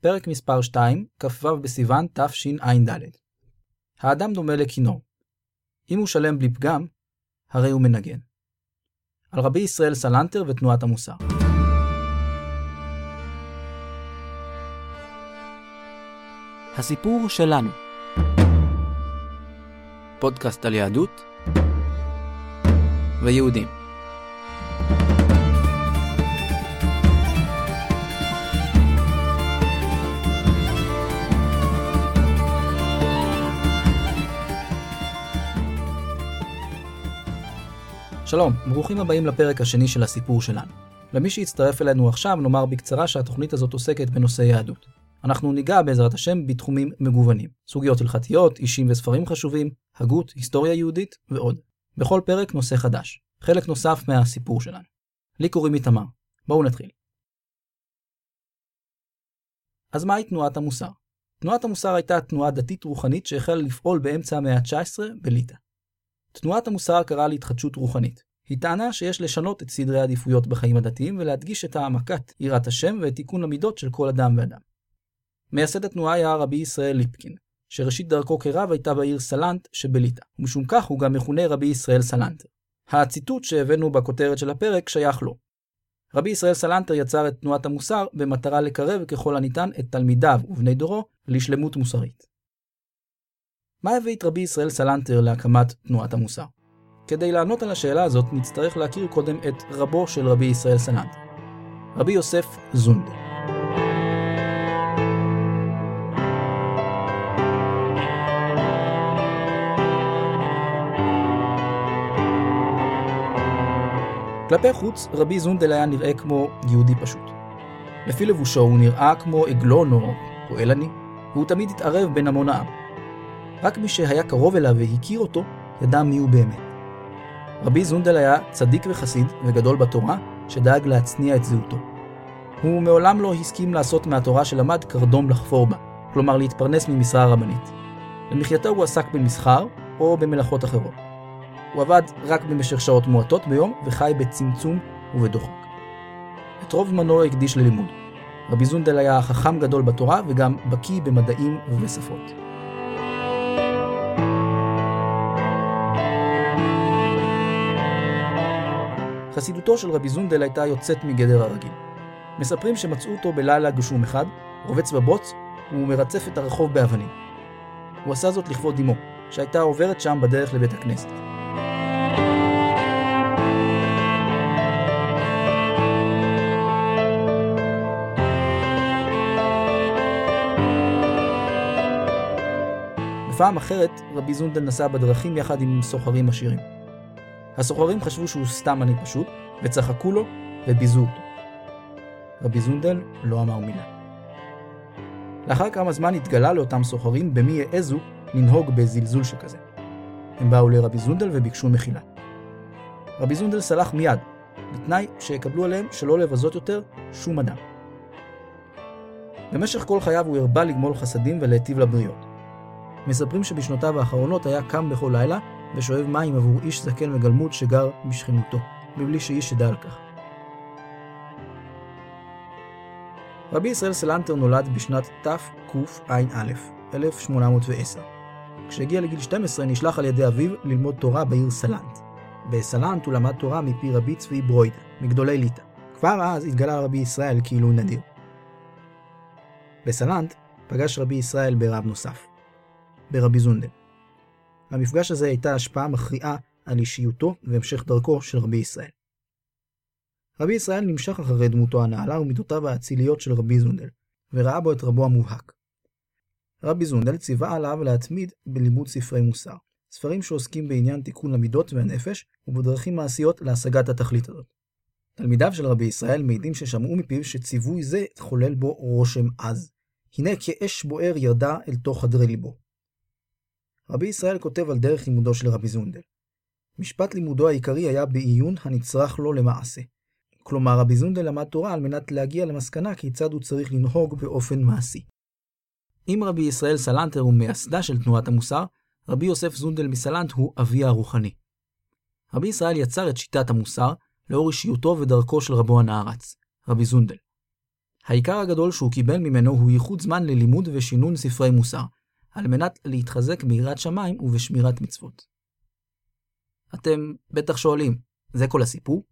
פרק מספר 2, כ"ו בסיוון תשע"ד. האדם דומה לכינור. אם הוא שלם בלי פגם, הרי הוא מנגן. על רבי ישראל סלנטר ותנועת המוסר. הסיפור שלנו פודקאסט על יהדות ויהודים. שלום, ברוכים הבאים לפרק השני של הסיפור שלנו. למי שהצטרף אלינו עכשיו, נאמר בקצרה שהתוכנית הזאת עוסקת בנושא יהדות. אנחנו ניגע בעזרת השם בתחומים מגוונים. סוגיות הלכתיות, אישים וספרים חשובים, הגות, היסטוריה יהודית ועוד. בכל פרק נושא חדש. חלק נוסף מהסיפור שלנו. לי קוראים איתמר. בואו נתחיל. אז מהי תנועת המוסר? תנועת המוסר הייתה תנועה דתית רוחנית שהחלה לפעול באמצע המאה ה-19 בליטא. תנועת המוסר קראה להתחדשות רוחנית. היא טענה שיש לשנות את סדרי העדיפויות בחיים הדתיים ולהדגיש את העמקת יראת השם ואת תיקון המידות של כל אדם ואדם. מייסד התנועה היה רבי ישראל ליפקין, שראשית דרכו כרב הייתה בעיר סלנט שבליטא, ומשום כך הוא גם מכונה רבי ישראל סלנטר. הציטוט שהבאנו בכותרת של הפרק שייך לו. רבי ישראל סלנטר יצר את תנועת המוסר במטרה לקרב ככל הניתן את תלמידיו ובני דורו לשלמות מוסרית. מה הביא את רבי ישראל סלנטר להקמת תנועת המוסר? כדי לענות על השאלה הזאת נצטרך להכיר קודם את רבו של רבי ישראל סלנטר, רבי יוסף זונדר. כלפי חוץ, רבי זונדל היה נראה כמו יהודי פשוט. לפי לבושו הוא נראה כמו עגלון או פועל עני, והוא תמיד התערב בין המון העם. רק מי שהיה קרוב אליו והכיר אותו, ידע מי הוא באמת. רבי זונדל היה צדיק וחסיד וגדול בתורה, שדאג להצניע את זהותו. הוא מעולם לא הסכים לעשות מהתורה שלמד קרדום לחפור בה, כלומר להתפרנס ממשרה רבנית. למחייתו הוא עסק במסחר או במלאכות אחרות. הוא עבד רק במשך שעות מועטות ביום וחי בצמצום ובדוחק. את רוב זמנו הקדיש ללימוד. רבי זונדל היה חכם גדול בתורה וגם בקיא במדעים ובשפות. חסידותו של רבי זונדל הייתה יוצאת מגדר הרגיל. מספרים שמצאו אותו בלילה גשום אחד, רובץ בבוץ, ומרצף את הרחוב באבנים. הוא עשה זאת לכבוד אמו, שהייתה עוברת שם בדרך לבית הכנסת. בפעם אחרת, רבי זונדל נסע בדרכים יחד עם סוחרים עשירים. הסוחרים חשבו שהוא סתם עני פשוט, וצחקו לו וביזו אותו. רבי זונדל לא אמר מילה. לאחר כמה זמן התגלה לאותם סוחרים במי העזו לנהוג בזלזול שכזה. הם באו לרבי זונדל וביקשו מחילה. רבי זונדל סלח מיד, בתנאי שיקבלו עליהם שלא לבזות יותר שום אדם. במשך כל חייו הוא הרבה לגמול חסדים ולהיטיב לבריות. מספרים שבשנותיו האחרונות היה קם בכל לילה ושואב מים עבור איש זקן וגלמוד שגר בשכנותו, מבלי שאיש ידע על כך. רבי ישראל סלנטר נולד בשנת תקע"א, 1810. כשהגיע לגיל 12 נשלח על ידי אביו ללמוד תורה בעיר סלנט. בסלנט הוא למד תורה מפי רבי צבי ברוידה, מגדולי ליטא. כבר אז התגלה רבי ישראל כאילו נדיר. בסלנט פגש רבי ישראל ברב נוסף, ברבי זונדל. למפגש הזה הייתה השפעה מכריעה על אישיותו והמשך דרכו של רבי ישראל. רבי ישראל נמשך אחרי דמותו הנעלה ומידותיו האציליות של רבי זונדל, וראה בו את רבו המובהק. רבי זונדל ציווה עליו להתמיד בלימוד ספרי מוסר, ספרים שעוסקים בעניין תיקון המידות והנפש, ובדרכים מעשיות להשגת התכלית הזאת. תלמידיו של רבי ישראל מעידים ששמעו מפיו שציווי זה חולל בו רושם עז. הנה כאש בוער ירדה אל תוך חדרי ליבו. רבי ישראל כותב על דרך לימודו של רבי זונדל. משפט לימודו העיקרי היה בעיון הנצרך לו למעשה. כלומר, רבי זונדל למד תורה על מנת להגיע למסקנה כיצד הוא צריך לנהוג באופן מעשי. אם רבי ישראל סלנטר הוא מייסדה של תנועת המוסר, רבי יוסף זונדל מסלנט הוא אביה הרוחני. רבי ישראל יצר את שיטת המוסר לאור אישיותו ודרכו של רבו הנערץ, רבי זונדל. העיקר הגדול שהוא קיבל ממנו הוא ייחוד זמן ללימוד ושינון ספרי מוסר, על מנת להתחזק ביראת שמיים ובשמירת מצוות. אתם בטח שואלים, זה כל הסיפור?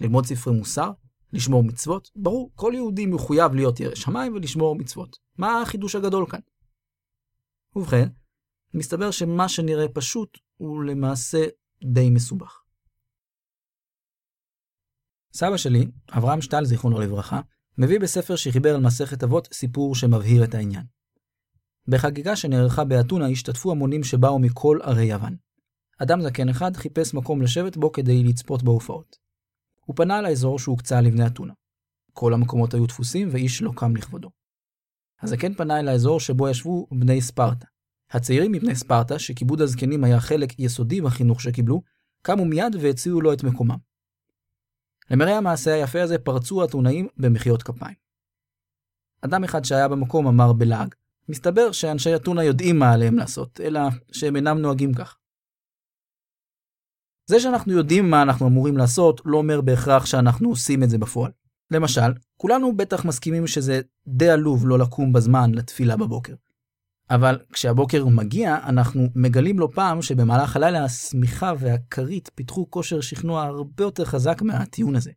ללמוד ספרי מוסר? לשמור מצוות? ברור, כל יהודי מחויב להיות ירא שמיים ולשמור מצוות. מה החידוש הגדול כאן? ובכן, מסתבר שמה שנראה פשוט הוא למעשה די מסובך. סבא שלי, אברהם שטל, זיכרונו לברכה, מביא בספר שחיבר על מסכת אבות סיפור שמבהיר את העניין. בחגיגה שנערכה באתונה השתתפו המונים שבאו מכל ערי יוון. אדם זקן אחד חיפש מקום לשבת בו כדי לצפות בהופעות. הוא פנה לאזור שהוקצה לבני אתונה. כל המקומות היו תפוסים ואיש לא קם לכבודו. הזקן פנה אל האזור שבו ישבו בני ספרטה. הצעירים מבני ספרטה, שכיבוד הזקנים היה חלק יסודי בחינוך שקיבלו, קמו מיד והציעו לו את מקומם. למראה המעשה היפה הזה פרצו האתונאים במחיאות כפיים. אדם אחד שהיה במקום אמר בלעג, מסתבר שאנשי אתונה יודעים מה עליהם לעשות, אלא שהם אינם נוהגים כך. זה שאנחנו יודעים מה אנחנו אמורים לעשות, לא אומר בהכרח שאנחנו עושים את זה בפועל. למשל, כולנו בטח מסכימים שזה די עלוב לא לקום בזמן לתפילה בבוקר. אבל כשהבוקר מגיע, אנחנו מגלים לא פעם שבמהלך הלילה השמיכה והכרית פיתחו כושר שכנוע הרבה יותר חזק מהטיעון הזה.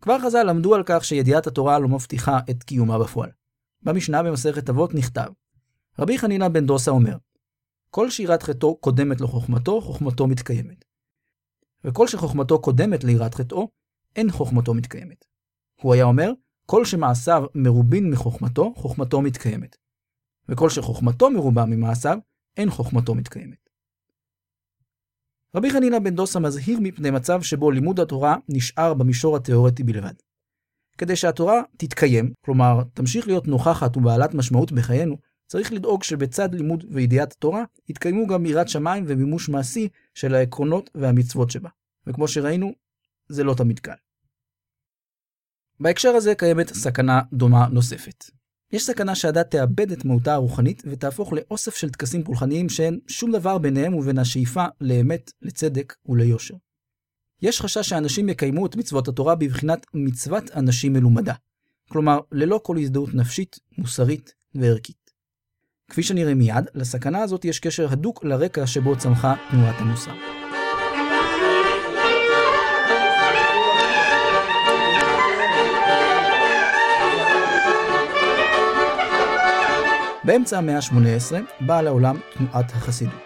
כבר חז"ל למדו על כך שידיעת התורה לא מבטיחה את קיומה בפועל. במשנה במסכת אבות נכתב, רבי חנינא בן דוסה אומר, כל שירת חטאו קודמת לו חוכמתו, חוכמתו מתקיימת. וכל שחוכמתו קודמת ליראת חטאו, אין חוכמתו מתקיימת. הוא היה אומר, כל שמעשיו מרובין מחוכמתו, חוכמתו מתקיימת. וכל שחוכמתו מרובה ממעשיו, אין חוכמתו מתקיימת. רבי חנינא בן דוסה מזהיר מפני מצב שבו לימוד התורה נשאר במישור התאורטי בלבד. כדי שהתורה תתקיים, כלומר, תמשיך להיות נוכחת ובעלת משמעות בחיינו, צריך לדאוג שבצד לימוד וידיעת התורה, יתקיימו גם יראת שמיים ומימוש מעשי של העקרונות והמצוות שבה. וכמו שראינו, זה לא תמיד קל. בהקשר הזה קיימת סכנה דומה נוספת. יש סכנה שהדת תאבד את מהותה הרוחנית ותהפוך לאוסף של טקסים פולחניים שאין שום דבר ביניהם ובין השאיפה לאמת, לצדק וליושר. יש חשש שאנשים יקיימו את מצוות התורה בבחינת מצוות אנשים מלומדה. כלומר, ללא כל הזדהות נפשית, מוסרית וערכית. כפי שנראה מיד, לסכנה הזאת יש קשר הדוק לרקע שבו צמחה תנועת המוסר. באמצע המאה ה-18 באה לעולם תנועת החסידות.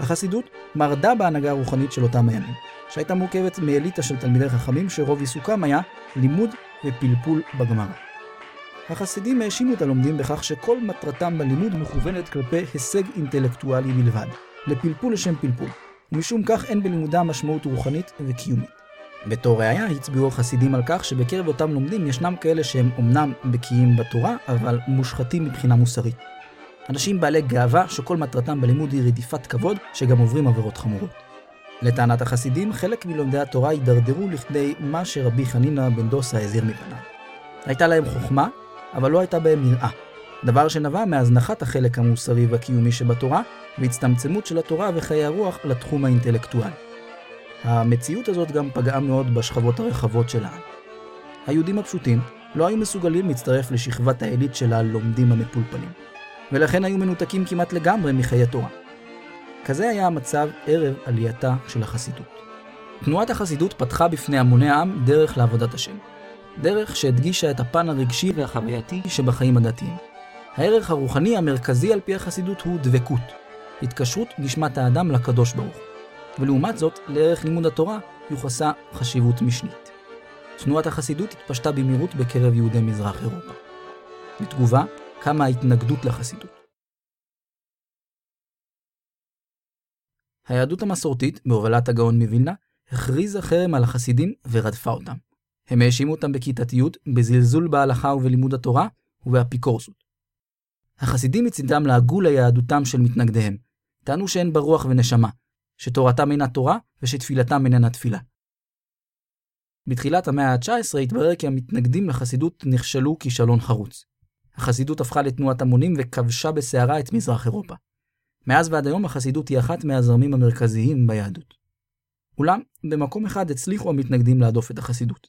החסידות מרדה בהנהגה הרוחנית של אותם הימים, שהייתה מורכבת מאליטה של תלמידי חכמים שרוב עיסוקם היה לימוד ופלפול בגמרא. החסידים האשימו את הלומדים בכך שכל מטרתם בלימוד מכוונת כלפי הישג אינטלקטואלי בלבד, לפלפול לשם פלפול, ומשום כך אין בלימודם משמעות רוחנית וקיומית. בתור ראיה הצביעו החסידים על כך שבקרב אותם לומדים ישנם כאלה שהם אומנם בקיאים בתורה, אבל מושחתים מבחינה מוסרית. אנשים בעלי גאווה שכל מטרתם בלימוד היא רדיפת כבוד, שגם עוברים עבירות חמורות. לטענת החסידים, חלק מלומדי התורה הידרדרו לכדי מה שרבי חנינא בן דוסה הזהיר מפניו. הייתה להם חוכמה, אבל לא הייתה בהם יראה. דבר שנבע מהזנחת החלק המוסרי והקיומי שבתורה, והצטמצמות של התורה וחיי הרוח לתחום האינטלקטואלי. המציאות הזאת גם פגעה מאוד בשכבות הרחבות של העם. היהודים הפשוטים לא היו מסוגלים להצטרף לשכבת העילית של הלומדים המפולפלים, ולכן היו מנותקים כמעט לגמרי מחיי תורה. כזה היה המצב ערב עלייתה של החסידות. תנועת החסידות פתחה בפני המוני העם דרך לעבודת השם. דרך שהדגישה את הפן הרגשי והחווייתי שבחיים הדתיים. הערך הרוחני המרכזי על פי החסידות הוא דבקות, התקשרות נשמת האדם לקדוש ברוך ולעומת זאת, לערך לימוד התורה יוחסה חשיבות משנית. תנועת החסידות התפשטה במהירות בקרב יהודי מזרח אירופה. בתגובה, קמה ההתנגדות לחסידות. היהדות המסורתית, בהובלת הגאון מווילנה, הכריזה חרם על החסידים ורדפה אותם. הם האשימו אותם בכיתתיות, בזלזול בהלכה ובלימוד התורה ובאפיקורסות. החסידים מצידם לעגו ליהדותם של מתנגדיהם, טענו שאין בה רוח ונשמה, שתורתם אינה תורה ושתפילתם איננה תפילה. בתחילת המאה ה-19 התברר כי המתנגדים לחסידות נכשלו כישלון חרוץ. החסידות הפכה לתנועת המונים וכבשה בסערה את מזרח אירופה. מאז ועד היום החסידות היא אחת מהזרמים המרכזיים ביהדות. אולם, במקום אחד הצליחו המתנגדים להדוף את החסידות.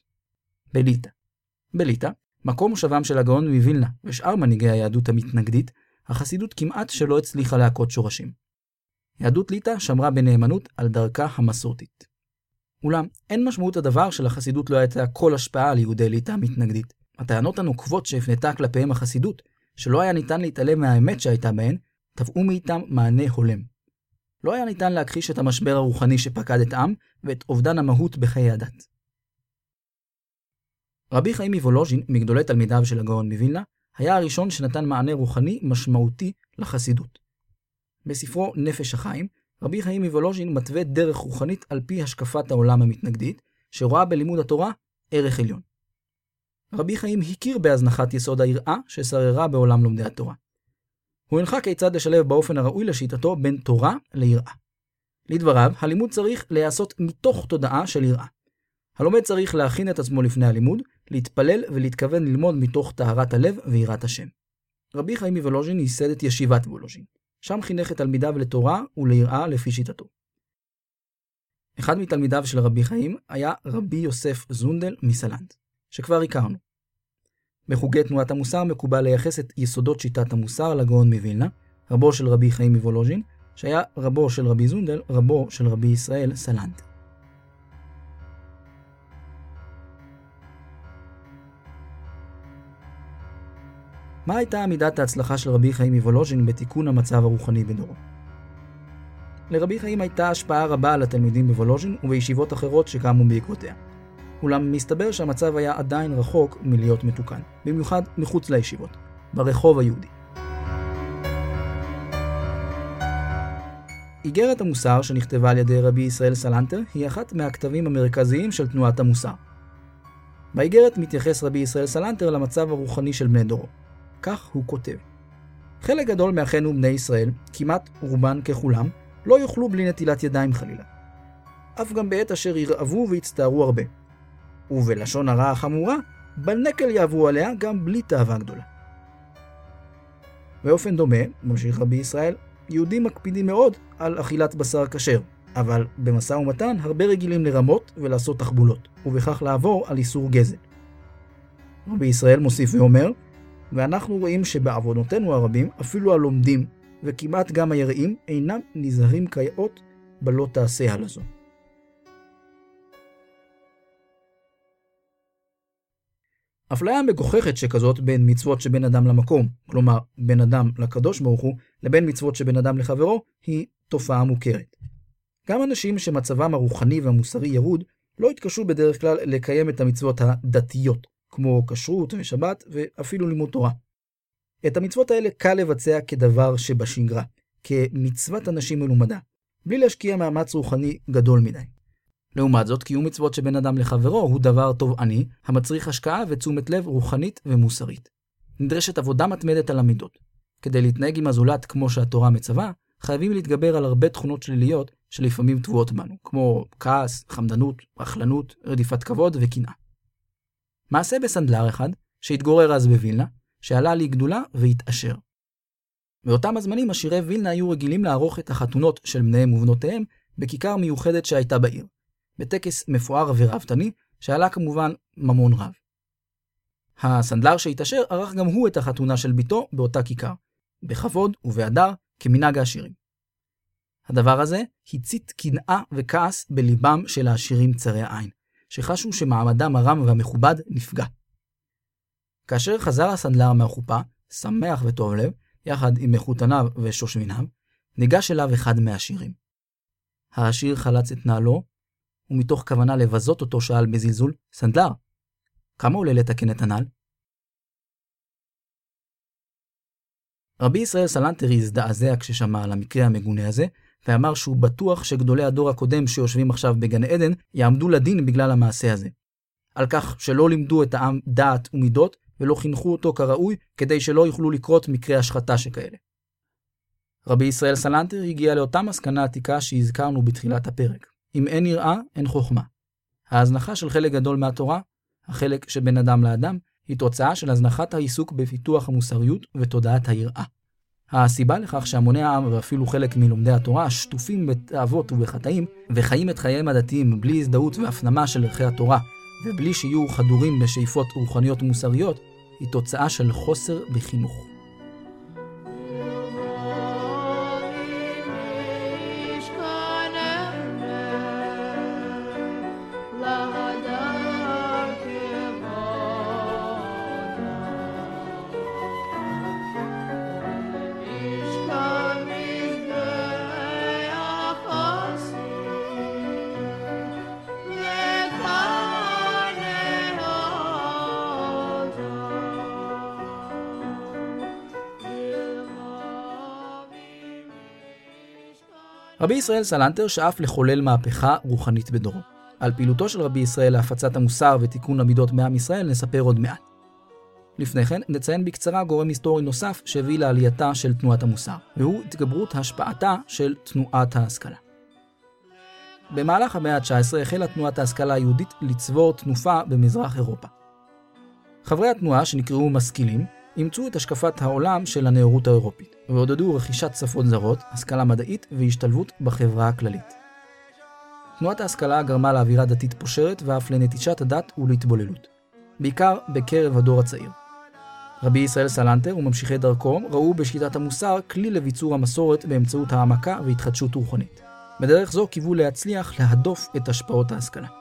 בליטא. בליטא, מקום מושבם של הגאון מווילנה ושאר מנהיגי היהדות המתנגדית, החסידות כמעט שלא הצליחה להכות שורשים. יהדות ליטא שמרה בנאמנות על דרכה המסורתית. אולם, אין משמעות הדבר שלחסידות לא הייתה כל השפעה על יהודי ליטא המתנגדית. הטענות הנוקבות שהפנתה כלפיהם החסידות, שלא היה ניתן להתעלם מהאמת שהייתה בהן, תבעו מאיתם מענה הולם. לא היה ניתן להכחיש את המשבר הרוחני שפקד את העם ואת אובדן המהות בחיי הדת. רבי חיים מוולוז'ין, מגדולי תלמידיו של הגאון מווילנה, היה הראשון שנתן מענה רוחני משמעותי לחסידות. בספרו נפש החיים, רבי חיים מוולוז'ין מתווה דרך רוחנית על פי השקפת העולם המתנגדית, שרואה בלימוד התורה ערך עליון. רבי חיים הכיר בהזנחת יסוד היראה ששררה בעולם לומדי התורה. הוא הנחה כיצד לשלב באופן הראוי לשיטתו בין תורה ליראה. לדבריו, הלימוד צריך להיעשות מתוך תודעה של יראה. הלומד צריך להכין את עצמו לפני הלימוד, להתפלל ולהתכוון ללמוד מתוך טהרת הלב ויראת השם. רבי חיים מוולוז'ין ייסד את ישיבת וולוז'ין. שם חינך את תלמידיו לתורה וליראה לפי שיטתו. אחד מתלמידיו של רבי חיים היה רבי יוסף זונדל מסלנט, שכבר הכרנו. בחוגי תנועת המוסר מקובל לייחס את יסודות שיטת המוסר לגאון מווילנה, רבו של רבי חיים מוולוז'ין, שהיה רבו של רבי זונדל, רבו של רבי ישראל סלנט. מה הייתה מידת ההצלחה של רבי חיים מוולוז'ין בתיקון המצב הרוחני בדורו? לרבי חיים הייתה השפעה רבה על התלמידים בוולוז'ין ובישיבות אחרות שקמו בעקבותיה. אולם מסתבר שהמצב היה עדיין רחוק מלהיות מתוקן, במיוחד מחוץ לישיבות, ברחוב היהודי. איגרת המוסר שנכתבה על ידי רבי ישראל סלנטר היא אחת מהכתבים המרכזיים של תנועת המוסר. באיגרת מתייחס רבי ישראל סלנטר למצב הרוחני של בני דורו. כך הוא כותב: חלק גדול מאחינו בני ישראל, כמעט רובן ככולם, לא יאכלו בלי נטילת ידיים חלילה. אף גם בעת אשר ירעבו ויצטערו הרבה. ובלשון הרע החמורה, בנקל יעברו עליה גם בלי תאווה גדולה. באופן דומה, ממשיך רבי ישראל, יהודים מקפידים מאוד על אכילת בשר כשר, אבל במשא ומתן הרבה רגילים לרמות ולעשות תחבולות, ובכך לעבור על איסור גזל. רבי ישראל מוסיף ואומר, ואנחנו רואים שבעוונותינו הרבים, אפילו הלומדים, וכמעט גם היראים, אינם נזהרים כיאות בלא תעשה הלזו. אפליה מגוחכת שכזאת בין מצוות שבין אדם למקום, כלומר בין אדם לקדוש ברוך הוא, לבין מצוות שבין אדם לחברו, היא תופעה מוכרת. גם אנשים שמצבם הרוחני והמוסרי ירוד, לא יתקשו בדרך כלל לקיים את המצוות הדתיות, כמו כשרות ושבת ואפילו לימוד תורה. את המצוות האלה קל לבצע כדבר שבשגרה, כמצוות אנשים מלומדה, בלי להשקיע מאמץ רוחני גדול מדי. לעומת זאת, קיום מצוות שבין אדם לחברו הוא דבר תובעני, המצריך השקעה ותשומת לב רוחנית ומוסרית. נדרשת עבודה מתמדת על המידות. כדי להתנהג עם הזולת כמו שהתורה מצווה, חייבים להתגבר על הרבה תכונות שליליות שלפעמים טבועות בנו, כמו כעס, חמדנות, רכלנות, רדיפת כבוד וקנאה. מעשה בסנדלר אחד, שהתגורר אז בווילנה, שעלה לגדולה והתעשר. באותם הזמנים עשירי וילנה היו רגילים לערוך את החתונות של בניהם ובנותיהם בכיכר מיוחדת שהייתה בעיר, בטקס מפואר ורהבתני, שעלה כמובן ממון רב. הסנדלר שהתעשר ערך גם הוא את החתונה של בתו באותה כיכר, בכבוד ובהדר, כמנהג העשירים. הדבר הזה הצית קנאה וכעס בליבם של העשירים צרי העין, שחשו שמעמדם הרם והמכובד נפגע. כאשר חזר הסנדלר מהחופה, שמח וטוב לב, יחד עם מחותניו ושושביניו, ניגש אליו אחד מהעשירים. העשיר חלץ את נעלו, ומתוך כוונה לבזות אותו שאל בזלזול, סנדלר, כמה עולה לתקן את הנעל? רבי ישראל סלנטרי הזדעזע כששמע על המקרה המגונה הזה, ואמר שהוא בטוח שגדולי הדור הקודם שיושבים עכשיו בגן עדן יעמדו לדין בגלל המעשה הזה. על כך שלא לימדו את העם דעת ומידות ולא חינכו אותו כראוי כדי שלא יוכלו לקרות מקרי השחתה שכאלה. רבי ישראל סלנטר הגיע לאותה מסקנה עתיקה שהזכרנו בתחילת הפרק. אם אין יראה, אין חוכמה. ההזנחה של חלק גדול מהתורה, החלק שבין אדם לאדם, היא תוצאה של הזנחת העיסוק בפיתוח המוסריות ותודעת היראה. הסיבה לכך שהמוני העם ואפילו חלק מלומדי התורה שטופים בתאוות ובחטאים וחיים את חייהם הדתיים בלי הזדהות והפנמה של ערכי התורה ובלי שיהיו חדורים בשאיפות רוחניות ומוסריות, היא תוצאה של חוסר בחינוך. רבי ישראל סלנטר שאף לחולל מהפכה רוחנית בדורו. על פעילותו של רבי ישראל להפצת המוסר ותיקון המידות מעם ישראל נספר עוד מעט. לפני כן נציין בקצרה גורם היסטורי נוסף שהביא לעלייתה של תנועת המוסר, והוא התגברות השפעתה של תנועת ההשכלה. במהלך המאה ה-19 החלה תנועת ההשכלה היהודית לצבור תנופה במזרח אירופה. חברי התנועה, שנקראו משכילים, אימצו את השקפת העולם של הנאורות האירופית, ועודדו רכישת שפות זרות, השכלה מדעית והשתלבות בחברה הכללית. תנועת ההשכלה גרמה לאווירה דתית פושרת ואף לנטישת הדת ולהתבוללות, בעיקר בקרב הדור הצעיר. רבי ישראל סלנטר וממשיכי דרכו ראו בשיטת המוסר כלי לביצור המסורת באמצעות העמקה והתחדשות רוחנית. בדרך זו קיוו להצליח להדוף את השפעות ההשכלה.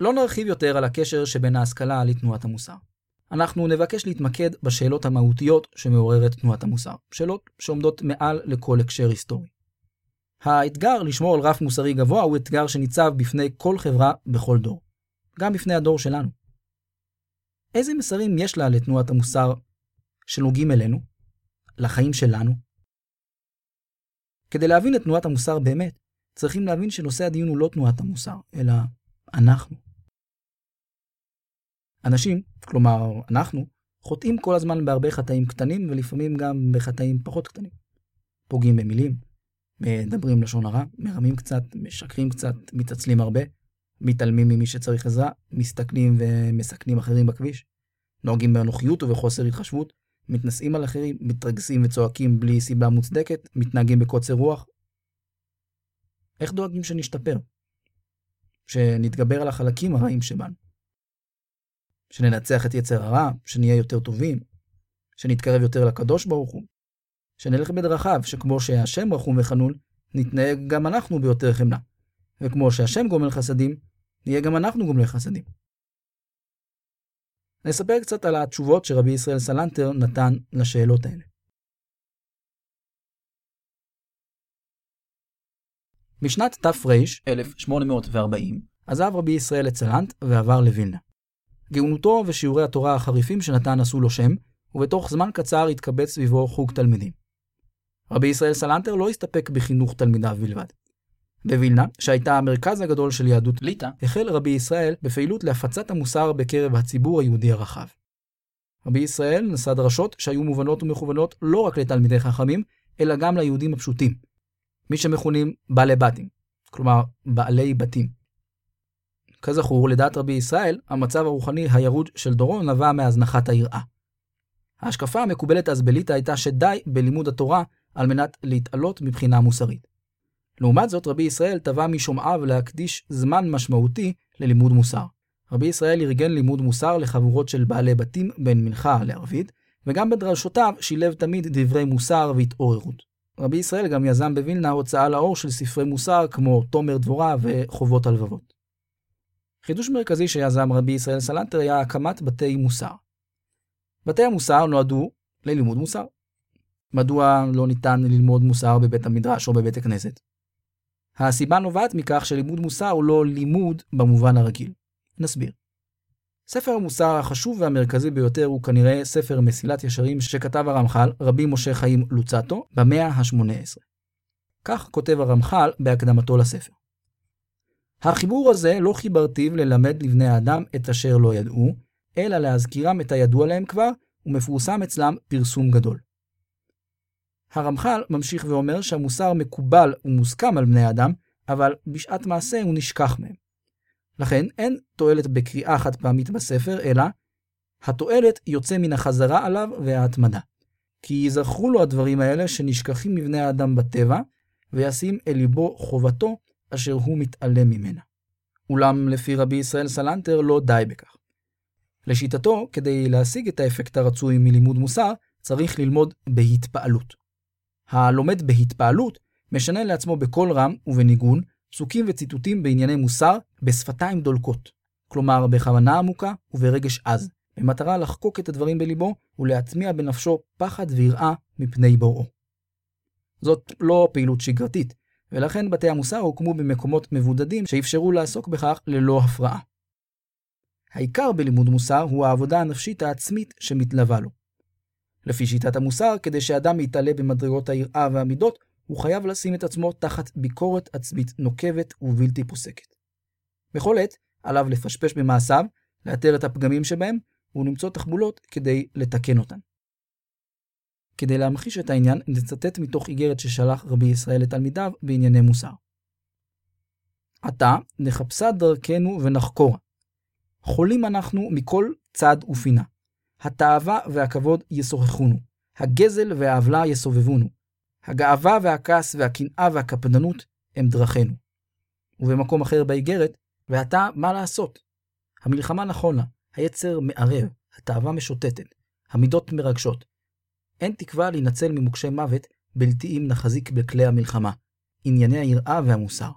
לא נרחיב יותר על הקשר שבין ההשכלה לתנועת המוסר. אנחנו נבקש להתמקד בשאלות המהותיות שמעוררת תנועת המוסר, שאלות שעומדות מעל לכל הקשר היסטורי. האתגר לשמור על רף מוסרי גבוה הוא אתגר שניצב בפני כל חברה בכל דור, גם בפני הדור שלנו. איזה מסרים יש לה לתנועת המוסר שנוגעים אלינו, לחיים שלנו? כדי להבין את תנועת המוסר באמת, צריכים להבין שנושא הדיון הוא לא תנועת המוסר, אלא אנחנו. אנשים, כלומר אנחנו, חוטאים כל הזמן בהרבה חטאים קטנים ולפעמים גם בחטאים פחות קטנים. פוגעים במילים, מדברים לשון הרע, מרמים קצת, משקרים קצת, מתעצלים הרבה, מתעלמים ממי שצריך עזרה, מסתכלים ומסכנים אחרים בכביש, נוהגים באנוכיות ובחוסר התחשבות, מתנשאים על אחרים, מתרגסים וצועקים בלי סיבה מוצדקת, מתנהגים בקוצר רוח. איך דואגים שנשתפר? שנתגבר על החלקים הרעים שבנו? שננצח את יצר הרע, שנהיה יותר טובים, שנתקרב יותר לקדוש ברוך הוא, שנלך בדרכיו, שכמו שהשם רחום וחנון, נתנהג גם אנחנו ביותר חמלה. וכמו שהשם גומל חסדים, נהיה גם אנחנו גומלי חסדים. נספר קצת על התשובות שרבי ישראל סלנטר נתן לשאלות האלה. בשנת תר, 1840, עזב רבי ישראל את סלנט ועבר לווילנה. גאונותו ושיעורי התורה החריפים שנתן עשו לו שם, ובתוך זמן קצר התקבץ סביבו חוג תלמידים. רבי ישראל סלנטר לא הסתפק בחינוך תלמידיו בלבד. בווילנה, שהייתה המרכז הגדול של יהדות ליטא, החל רבי ישראל בפעילות להפצת המוסר בקרב הציבור היהודי הרחב. רבי ישראל נשא דרשות שהיו מובנות ומכוונות לא רק לתלמידי חכמים, אלא גם ליהודים הפשוטים, מי שמכונים בעלי בתים, כלומר בעלי בתים. כזכור, לדעת רבי ישראל, המצב הרוחני הירוד של דורו נבע מהזנחת היראה. ההשקפה המקובלת אז בליטא הייתה שדי בלימוד התורה על מנת להתעלות מבחינה מוסרית. לעומת זאת, רבי ישראל תבע משומעיו להקדיש זמן משמעותי ללימוד מוסר. רבי ישראל ארגן לימוד מוסר לחבורות של בעלי בתים בין מנחה לערבית, וגם בדרשותיו שילב תמיד דברי מוסר והתעוררות. רבי ישראל גם יזם בווילנה הוצאה לאור של ספרי מוסר כמו תומר דבורה וחובות הלבבות. חידוש מרכזי שיזם רבי ישראל סלנטר היה הקמת בתי מוסר. בתי המוסר נועדו ללימוד מוסר. מדוע לא ניתן ללמוד מוסר בבית המדרש או בבית הכנסת? הסיבה נובעת מכך שלימוד מוסר הוא לא לימוד במובן הרגיל. נסביר. ספר המוסר החשוב והמרכזי ביותר הוא כנראה ספר מסילת ישרים שכתב הרמח"ל, רבי משה חיים לוצטו, במאה ה-18. כך כותב הרמח"ל בהקדמתו לספר. החיבור הזה לא חיברתיו ללמד לבני האדם את אשר לא ידעו, אלא להזכירם את הידוע להם כבר, ומפורסם אצלם פרסום גדול. הרמח"ל ממשיך ואומר שהמוסר מקובל ומוסכם על בני אדם, אבל בשעת מעשה הוא נשכח מהם. לכן אין תועלת בקריאה חד פעמית בספר, אלא התועלת יוצא מן החזרה עליו וההתמדה. כי ייזכרו לו הדברים האלה שנשכחים מבני האדם בטבע, וישים אל ליבו חובתו אשר הוא מתעלם ממנה. אולם לפי רבי ישראל סלנטר לא די בכך. לשיטתו, כדי להשיג את האפקט הרצוי מלימוד מוסר, צריך ללמוד בהתפעלות. הלומד בהתפעלות משנה לעצמו בקול רם ובניגון פסוקים וציטוטים בענייני מוסר בשפתיים דולקות, כלומר בכוונה עמוקה וברגש עז, במטרה לחקוק את הדברים בליבו ולהטמיע בנפשו פחד ויראה מפני בוראו. זאת לא פעילות שגרתית, ולכן בתי המוסר הוקמו במקומות מבודדים שאפשרו לעסוק בכך ללא הפרעה. העיקר בלימוד מוסר הוא העבודה הנפשית העצמית שמתלווה לו. לפי שיטת המוסר, כדי שאדם יתעלה במדרגות היראה והמידות, הוא חייב לשים את עצמו תחת ביקורת עצמית נוקבת ובלתי פוסקת. בכל עת, עליו לפשפש במעשיו, לאתר את הפגמים שבהם, ולמצוא תחבולות כדי לתקן אותן. כדי להמחיש את העניין, נצטט מתוך איגרת ששלח רבי ישראל לתלמידיו בענייני מוסר. עתה נחפשה דרכנו ונחקורה. חולים אנחנו מכל צד ופינה. התאווה והכבוד ישוחחונו, הגזל והעוולה יסובבונו, הגאווה והכעס והקנאה והקפדנות הם דרכינו. ובמקום אחר באיגרת, ועתה מה לעשות? המלחמה לה, היצר מערב, התאווה משוטטת, המידות מרגשות. אין תקווה להינצל ממוקשי מוות בלתי אם נחזיק בכלי המלחמה, ענייני היראה והמוסר.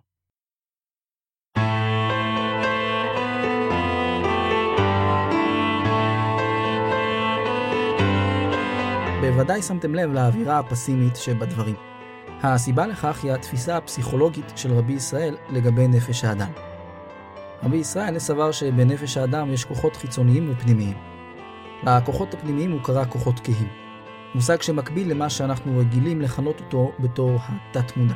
בוודאי שמתם לב לאווירה הפסימית שבדברים. הסיבה לכך היא התפיסה הפסיכולוגית של רבי ישראל לגבי נפש האדם. רבי ישראל סבר שבנפש האדם יש כוחות חיצוניים ופנימיים. לכוחות הפנימיים הוא קרא כוחות כהים. מושג שמקביל למה שאנחנו רגילים לכנות אותו בתור התת-מודע.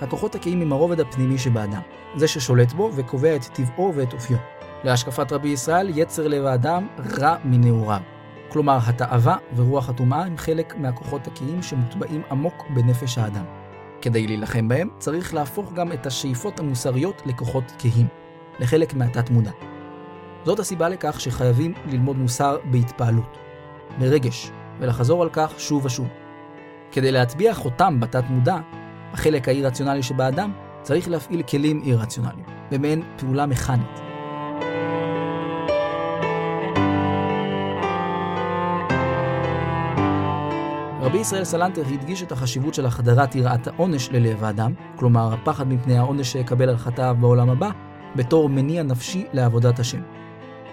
הכוחות הכהים הם הרובד הפנימי שבאדם, זה ששולט בו וקובע את טבעו ואת אופיו. להשקפת רבי ישראל, יצר לב האדם רע מנעוריו. כלומר, התאווה ורוח הטומאה הם חלק מהכוחות הכהים שמוטבעים עמוק בנפש האדם. כדי להילחם בהם, צריך להפוך גם את השאיפות המוסריות לכוחות כהים, לחלק מהתת-מודע. זאת הסיבה לכך שחייבים ללמוד מוסר בהתפעלות, ברגש, ולחזור על כך שוב ושוב. כדי להטביע חותם בתת-מודע, בחלק האי-רציונלי שבאדם, צריך להפעיל כלים אי-רציונליים, במעין פעולה מכנית. רבי ישראל סלנטר הדגיש את החשיבות של החדרת יראת העונש ללב האדם, כלומר הפחד מפני העונש שיקבל על חטאיו בעולם הבא, בתור מניע נפשי לעבודת השם.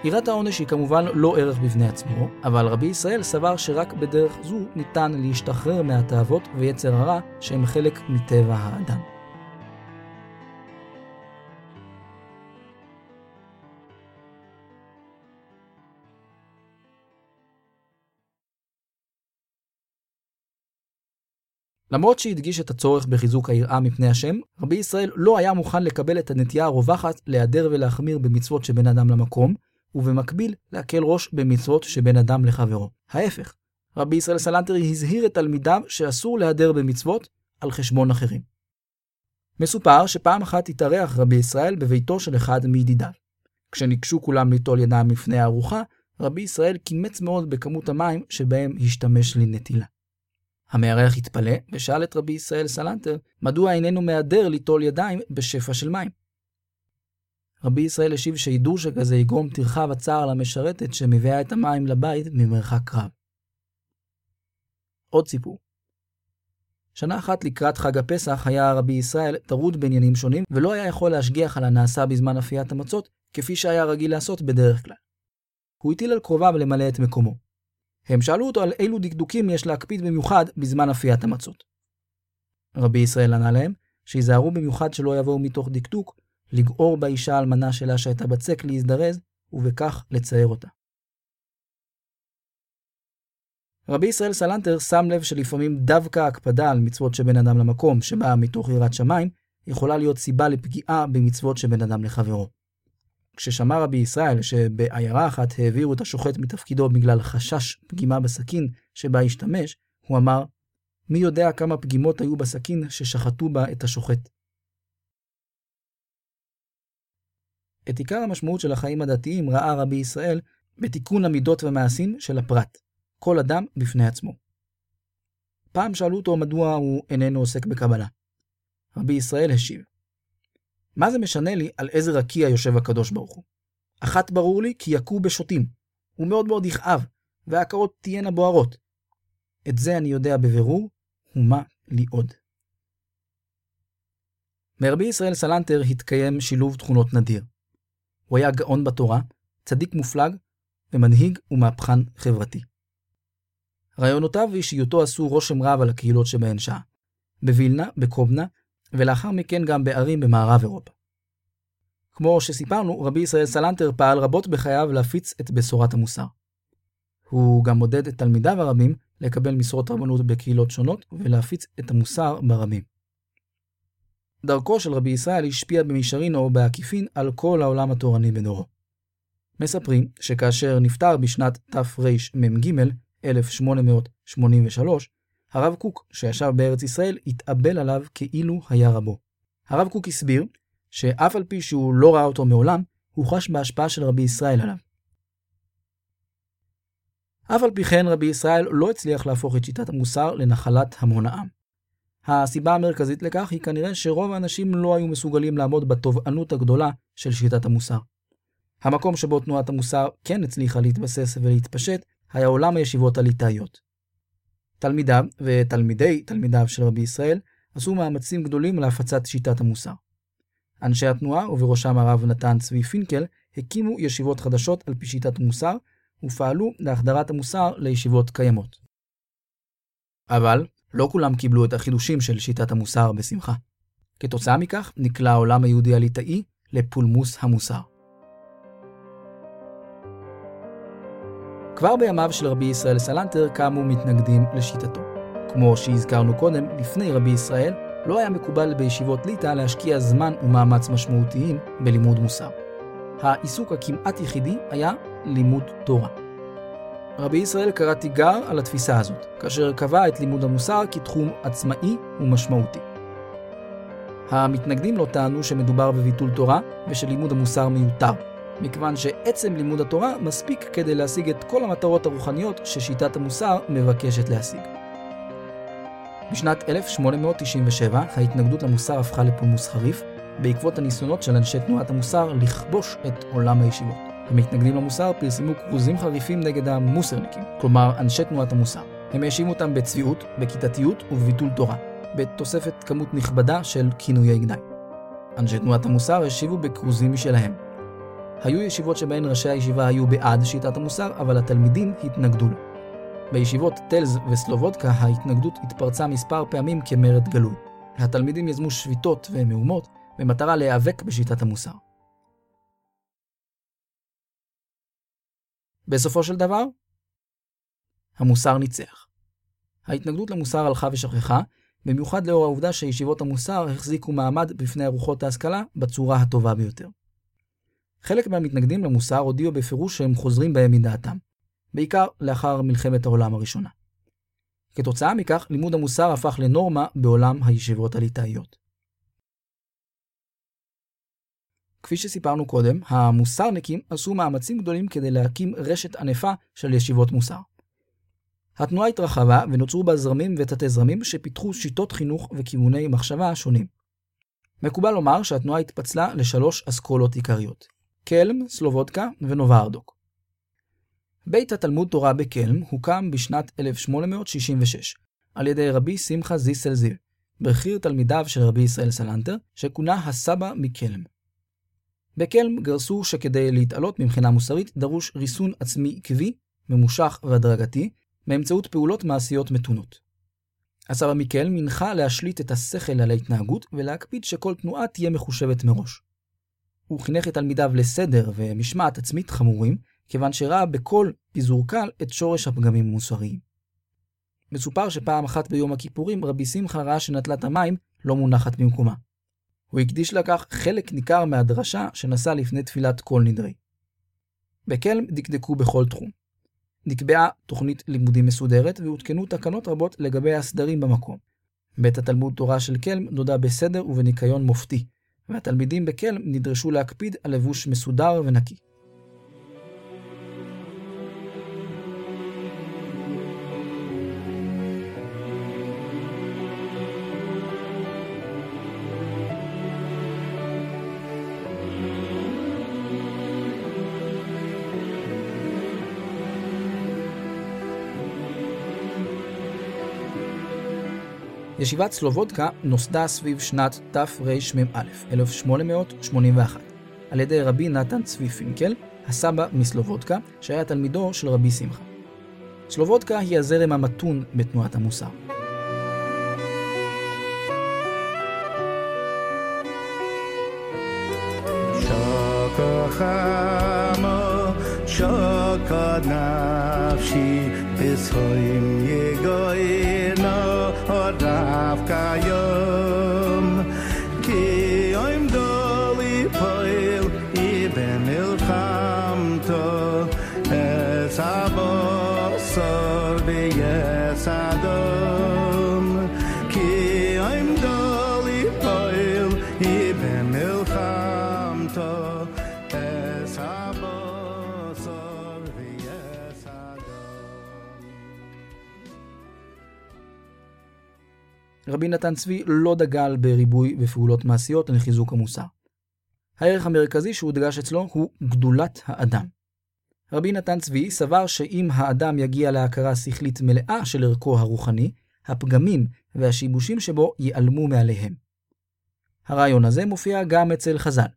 יראת העונש היא כמובן לא ערך בפני עצמו, אבל רבי ישראל סבר שרק בדרך זו ניתן להשתחרר מהתאוות ויצר הרע שהם חלק מטבע האדם. למרות שהדגיש את הצורך בחיזוק היראה מפני השם, רבי ישראל לא היה מוכן לקבל את הנטייה הרווחת להיעדר ולהחמיר במצוות שבין אדם למקום, ובמקביל להקל ראש במצוות שבין אדם לחברו. ההפך, רבי ישראל סלנטר הזהיר את תלמידיו שאסור להיעדר במצוות על חשבון אחרים. מסופר שפעם אחת התארח רבי ישראל בביתו של אחד מידידיו. כשניגשו כולם ליטול ידיים לפני הארוחה, רבי ישראל קימץ מאוד בכמות המים שבהם השתמש לנטילה. המארח התפלא ושאל את רבי ישראל סלנטר מדוע איננו מהדר ליטול ידיים בשפע של מים. רבי ישראל השיב שהידור שכזה יגרום טרחה וצער למשרתת שמביאה את המים לבית ממרחק רב. עוד סיפור. שנה אחת לקראת חג הפסח היה רבי ישראל טרוד בעניינים שונים ולא היה יכול להשגיח על הנעשה בזמן אפיית המצות כפי שהיה רגיל לעשות בדרך כלל. הוא הטיל על קרוביו למלא את מקומו. הם שאלו אותו על אילו דקדוקים יש להקפיד במיוחד בזמן אפיית המצות. רבי ישראל ענה להם שיזהרו במיוחד שלא יבואו מתוך דקדוק לגעור באישה האלמנה שלה שהייתה בצק להזדרז, ובכך לצייר אותה. רבי ישראל סלנטר שם לב שלפעמים דווקא הקפדה על מצוות שבין אדם למקום שבאה מתוך יראת שמיים, יכולה להיות סיבה לפגיעה במצוות שבין אדם לחברו. כששמע רבי ישראל שבעיירה אחת העבירו את השוחט מתפקידו בגלל חשש פגימה בסכין שבה השתמש, הוא אמר, מי יודע כמה פגימות היו בסכין ששחטו בה את השוחט. את עיקר המשמעות של החיים הדתיים ראה רבי ישראל בתיקון המידות והמעשים של הפרט, כל אדם בפני עצמו. פעם שאלו אותו מדוע הוא איננו עוסק בקבלה. רבי ישראל השיב, מה זה משנה לי על איזה רקיע יושב הקדוש ברוך הוא? אחת ברור לי כי יכו בשוטים. הוא מאוד מאוד יכאב, והעקרות תהיינה בוערות. את זה אני יודע בבירור, ומה לי עוד. מרבי ישראל סלנטר התקיים שילוב תכונות נדיר. הוא היה גאון בתורה, צדיק מופלג, ומנהיג ומהפכן חברתי. רעיונותיו ואישיותו עשו רושם רב על הקהילות שבהן שעה. בווילנה, בקובנה, ולאחר מכן גם בערים במערב אירופה. כמו שסיפרנו, רבי ישראל סלנטר פעל רבות בחייו להפיץ את בשורת המוסר. הוא גם עודד את תלמידיו הרבים לקבל משרות רבנות בקהילות שונות ולהפיץ את המוסר ברבים. דרכו של רבי ישראל השפיעה במישרין או בעקיפין על כל העולם התורני בדורו. מספרים שכאשר נפטר בשנת תרמ"ג, 1883, הרב קוק, שישב בארץ ישראל, התאבל עליו כאילו היה רבו. הרב קוק הסביר שאף על פי שהוא לא ראה אותו מעולם, הוא חש בהשפעה של רבי ישראל עליו. אף על פי כן רבי ישראל לא הצליח להפוך את שיטת המוסר לנחלת המון העם. הסיבה המרכזית לכך היא כנראה שרוב האנשים לא היו מסוגלים לעמוד בתובענות הגדולה של שיטת המוסר. המקום שבו תנועת המוסר כן הצליחה להתבסס ולהתפשט היה עולם הישיבות הליטאיות. תלמידיו ותלמידי תלמידיו של רבי ישראל עשו מאמצים גדולים להפצת שיטת המוסר. אנשי התנועה, ובראשם הרב נתן צבי פינקל, הקימו ישיבות חדשות על פי שיטת המוסר, ופעלו להחדרת המוסר לישיבות קיימות. אבל לא כולם קיבלו את החידושים של שיטת המוסר בשמחה. כתוצאה מכך נקלע העולם היהודי הליטאי לפולמוס המוסר. כבר בימיו של רבי ישראל סלנטר קמו מתנגדים לשיטתו. כמו שהזכרנו קודם, לפני רבי ישראל, לא היה מקובל בישיבות ליטא להשקיע זמן ומאמץ משמעותיים בלימוד מוסר. העיסוק הכמעט יחידי היה לימוד תורה. רבי ישראל קרא תיגר על התפיסה הזאת, כאשר קבע את לימוד המוסר כתחום עצמאי ומשמעותי. המתנגדים לו טענו שמדובר בביטול תורה ושלימוד המוסר מיותר, מכיוון שעצם לימוד התורה מספיק כדי להשיג את כל המטרות הרוחניות ששיטת המוסר מבקשת להשיג. בשנת 1897 ההתנגדות למוסר הפכה לפולמוס חריף, בעקבות הניסיונות של אנשי תנועת המוסר לכבוש את עולם הישיבות. המתנגדים למוסר פרסמו כרוזים חריפים נגד המוסרניקים, כלומר אנשי תנועת המוסר. הם האשימו אותם בצביעות, בכיתתיות ובביטול תורה, בתוספת כמות נכבדה של כינויי גנאי. אנשי תנועת המוסר השיבו בכרוזים משלהם. היו ישיבות שבהן ראשי הישיבה היו בעד שיטת המוסר, אבל התלמידים התנגדו לו. בישיבות טלז וסלובודקה ההתנגדות התפרצה מספר פעמים כמרד גלוי. התלמידים יזמו שביתות ומהומות במטרה להיאבק בשיטת המוסר. בסופו של דבר, המוסר ניצח. ההתנגדות למוסר הלכה ושכחה, במיוחד לאור העובדה שישיבות המוסר החזיקו מעמד בפני ארוחות ההשכלה בצורה הטובה ביותר. חלק מהמתנגדים למוסר הודיעו בפירוש שהם חוזרים בהם מדעתם. בעיקר לאחר מלחמת העולם הראשונה. כתוצאה מכך, לימוד המוסר הפך לנורמה בעולם הישיבות הליטאיות. כפי שסיפרנו קודם, המוסרניקים עשו מאמצים גדולים כדי להקים רשת ענפה של ישיבות מוסר. התנועה התרחבה ונוצרו בה זרמים ותתי זרמים שפיתחו שיטות חינוך וכיווני מחשבה שונים. מקובל לומר שהתנועה התפצלה לשלוש אסכולות עיקריות קלם, סלובודקה ונובהרדוק. בית התלמוד תורה בקלם הוקם בשנת 1866 על ידי רבי שמחה זיסל זיו, בכיר תלמידיו של רבי ישראל סלנטר, שכונה הסבא מקלם. בקלם גרסו שכדי להתעלות מבחינה מוסרית דרוש ריסון עצמי עקבי, ממושך והדרגתי, באמצעות פעולות מעשיות מתונות. הסבא מקלם הנחה להשליט את השכל על ההתנהגות ולהקפיד שכל תנועה תהיה מחושבת מראש. הוא חינך את תלמידיו לסדר ומשמעת עצמית חמורים, כיוון שראה בכל פיזור קל את שורש הפגמים המוסריים. מסופר שפעם אחת ביום הכיפורים רבי שמחה ראה שנטלת המים לא מונחת במקומה. הוא הקדיש לכך חלק ניכר מהדרשה שנשא לפני תפילת כל נדרי. בקלם דקדקו בכל תחום. נקבעה תוכנית לימודים מסודרת והותקנו תקנות רבות לגבי הסדרים במקום. בית התלמוד תורה של קלם נודע בסדר ובניקיון מופתי, והתלמידים בקלם נדרשו להקפיד על לבוש מסודר ונקי. ישיבת סלובודקה נוסדה סביב שנת תרמ"א, 1881, על ידי רבי נתן צבי פינקל, הסבא מסלובודקה, שהיה תלמידו של רבי שמחה. סלובודקה היא הזרם המתון בתנועת המוסר. שוקד נפשי בסוים יגוינו רב כיום כי אוים דולי פועל אבן מלחמתו אס הבוסר ביס רבי נתן צבי לא דגל בריבוי ופעולות מעשיות לחיזוק המוסר. הערך המרכזי שהודגש אצלו הוא גדולת האדם. רבי נתן צבי סבר שאם האדם יגיע להכרה שכלית מלאה של ערכו הרוחני, הפגמים והשיבושים שבו ייעלמו מעליהם. הרעיון הזה מופיע גם אצל חז"ל.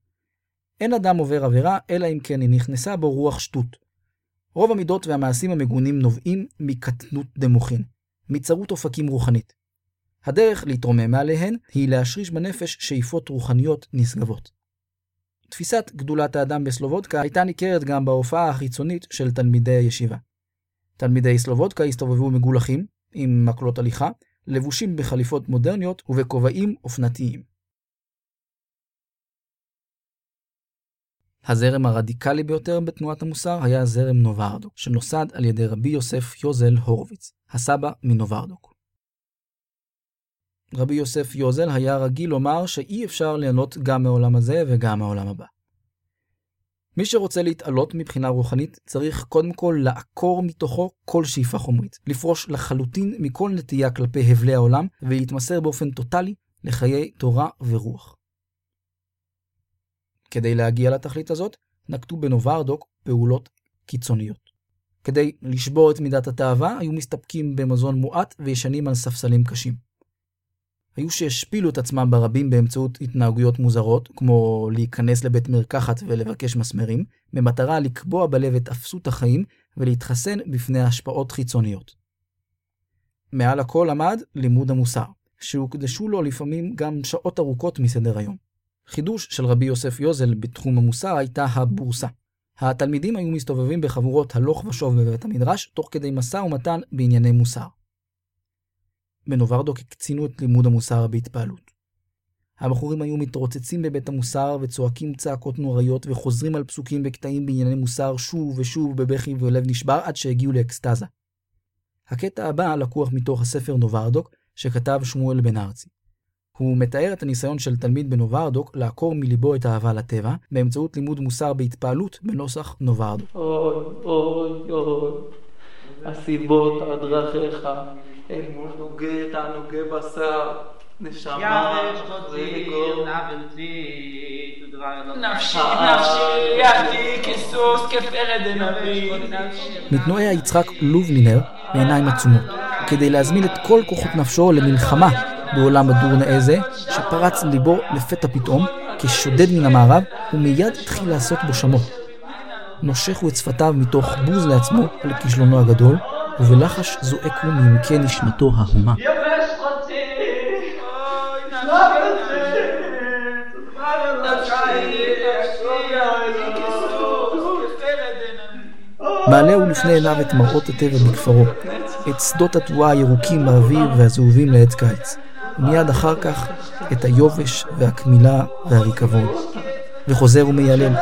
אין אדם עובר עבירה, אלא אם כן היא נכנסה בו רוח שטות. רוב המידות והמעשים המגונים נובעים מקטנות דמוכין, מצרות אופקים רוחנית. הדרך להתרומם מעליהן היא להשריש בנפש שאיפות רוחניות נשגבות. תפיסת גדולת האדם בסלובודקה הייתה ניכרת גם בהופעה החיצונית של תלמידי הישיבה. תלמידי סלובודקה הסתובבו מגולחים, עם מקלות הליכה, לבושים בחליפות מודרניות ובכובעים אופנתיים. הזרם הרדיקלי ביותר בתנועת המוסר היה זרם נוברדוק, שנוסד על ידי רבי יוסף יוזל הורוביץ, הסבא מנוברדוק. רבי יוסף יוזל היה רגיל לומר שאי אפשר ליהנות גם מהעולם הזה וגם מהעולם הבא. מי שרוצה להתעלות מבחינה רוחנית צריך קודם כל לעקור מתוכו כל שאיפה חומרית, לפרוש לחלוטין מכל נטייה כלפי הבלי העולם ולהתמסר באופן טוטאלי לחיי תורה ורוח. כדי להגיע לתכלית הזאת, נקטו בנוברדוק פעולות קיצוניות. כדי לשבור את מידת התאווה, היו מסתפקים במזון מועט וישנים על ספסלים קשים. היו שהשפילו את עצמם ברבים באמצעות התנהגויות מוזרות, כמו להיכנס לבית מרקחת ולבקש מסמרים, במטרה לקבוע בלב את אפסות החיים ולהתחסן בפני השפעות חיצוניות. מעל הכל עמד לימוד המוסר, שהוקדשו לו לפעמים גם שעות ארוכות מסדר היום. חידוש של רבי יוסף יוזל בתחום המוסר הייתה הבורסה. התלמידים היו מסתובבים בחבורות הלוך ושוב בבית המדרש, תוך כדי משא ומתן בענייני מוסר. בנוברדוק הקצינו את לימוד המוסר בהתפעלות. הבחורים היו מתרוצצים בבית המוסר וצועקים צעקות נוראיות וחוזרים על פסוקים וקטעים בענייני מוסר שוב ושוב בבכי ולב נשבר עד שהגיעו לאקסטזה. הקטע הבא לקוח מתוך הספר נוברדוק שכתב שמואל בן ארצי. הוא מתאר את הניסיון של תלמיד בנוברדוק לעקור מליבו את האהבה לטבע באמצעות לימוד מוסר בהתפעלות בנוסח נוברדוק. אוי, אוי, אוי, הסיבות על דרכיך, אל מול נוגה תענוגי בשר, נשמה. נפשי, נפשי, ידי כסוס, כפרד. מתנועע יצחק לובנינר בעיניים עצומות, כדי להזמין את כל כוחות נפשו למלחמה בעולם הדור נאה זה, שפרץ ליבו לפתע פתאום, כשודד מן המערב, ומיד התחיל לעשות בו שמות. נושך הוא את שפתיו מתוך בוז לעצמו על כישלונו הגדול, ובלחש זועק הוא מעמקי נשמתו ההומה. מעלה הוא לפני עיניו את מראות הטבע בכפרו, את שדות התבואה הירוקים באוויר והזהובים לעץ קיץ. ומיד אחר כך, את היובש והקמילה והריקבון, וחוזר ומיילל.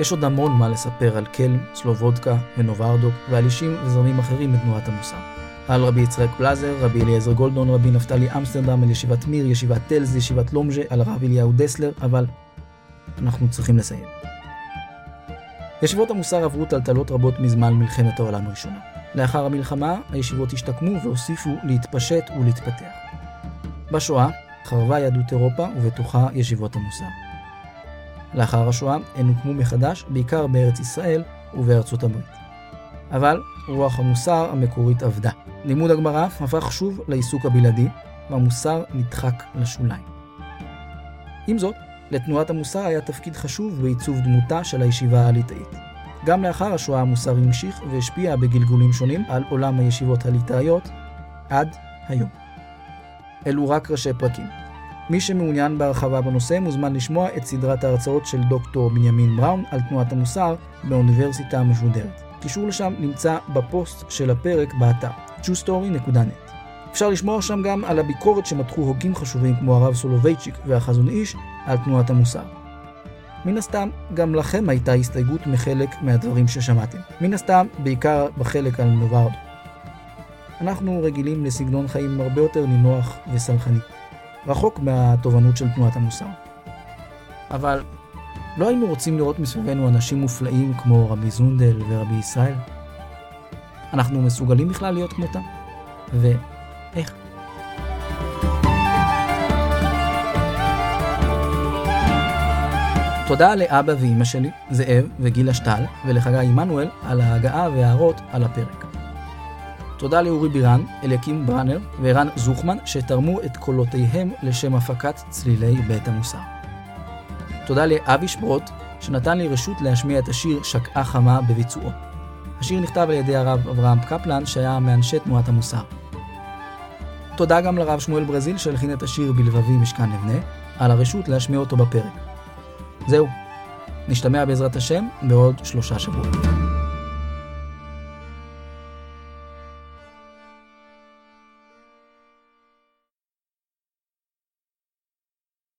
יש עוד המון מה לספר על קלם, סלובודקה ונוברדוק ועל אישים וזרמים אחרים בתנועת המוסר. על רבי יצחק פלזר, רבי אליעזר גולדון, רבי נפתלי אמסטרדם, על ישיבת מיר, ישיבת טלז, ישיבת לומז'ה, על הרב אליהו דסלר, אבל אנחנו צריכים לסיים. ישיבות המוסר עברו טלטלות רבות מזמן מלחמת העולם הראשונה. לאחר המלחמה, הישיבות השתקמו והוסיפו להתפשט ולהתפתח. בשואה חרבה יהדות אירופה ובתוכה ישיבות המוסר. לאחר השואה הן הוקמו מחדש, בעיקר בארץ ישראל ובארצות הברית. אבל רוח המוסר המקורית אבדה. לימוד הגמרא הפך שוב לעיסוק הבלעדי, והמוסר נדחק לשוליים. עם זאת, לתנועת המוסר היה תפקיד חשוב בעיצוב דמותה של הישיבה הליטאית. גם לאחר השואה המוסר המשיך והשפיע בגלגולים שונים על עולם הישיבות הליטאיות עד היום. אלו רק ראשי פרקים. מי שמעוניין בהרחבה בנושא מוזמן לשמוע את סדרת ההרצאות של דוקטור בנימין בראון על תנועת המוסר באוניברסיטה המשודרת. קישור לשם נמצא בפוסט של הפרק באתר truestory.net. אפשר לשמוע שם גם על הביקורת שמתחו הוגים חשובים כמו הרב סולובייצ'יק והחזון איש על תנועת המוסר. מן הסתם, גם לכם הייתה הסתייגות מחלק מהדברים ששמעתם. מן הסתם, בעיקר בחלק על נוברד. אנחנו רגילים לסגנון חיים הרבה יותר נינוח וסלחני. רחוק מהתובנות של תנועת המוסר. אבל לא היינו רוצים לראות מסביבנו אנשים מופלאים כמו רבי זונדל ורבי ישראל? אנחנו מסוגלים בכלל להיות כמותם? ואיך? תודה לאבא ואימא שלי, זאב וגילה שטל, ולחגי עמנואל על ההגעה וההערות על הפרק. תודה לאורי בירן, אליקים ברנר וערן זוכמן שתרמו את קולותיהם לשם הפקת צלילי בית המוסר. תודה לאבי שברוט, שנתן לי רשות להשמיע את השיר שקעה חמה בביצועו. השיר נכתב על ידי הרב אברהם קפלן, שהיה מאנשי תנועת המוסר. תודה גם לרב שמואל ברזיל שהלחין את השיר בלבבי משכן לבנה, על הרשות להשמיע אותו בפרק. זהו, נשתמע בעזרת השם בעוד שלושה שבועות.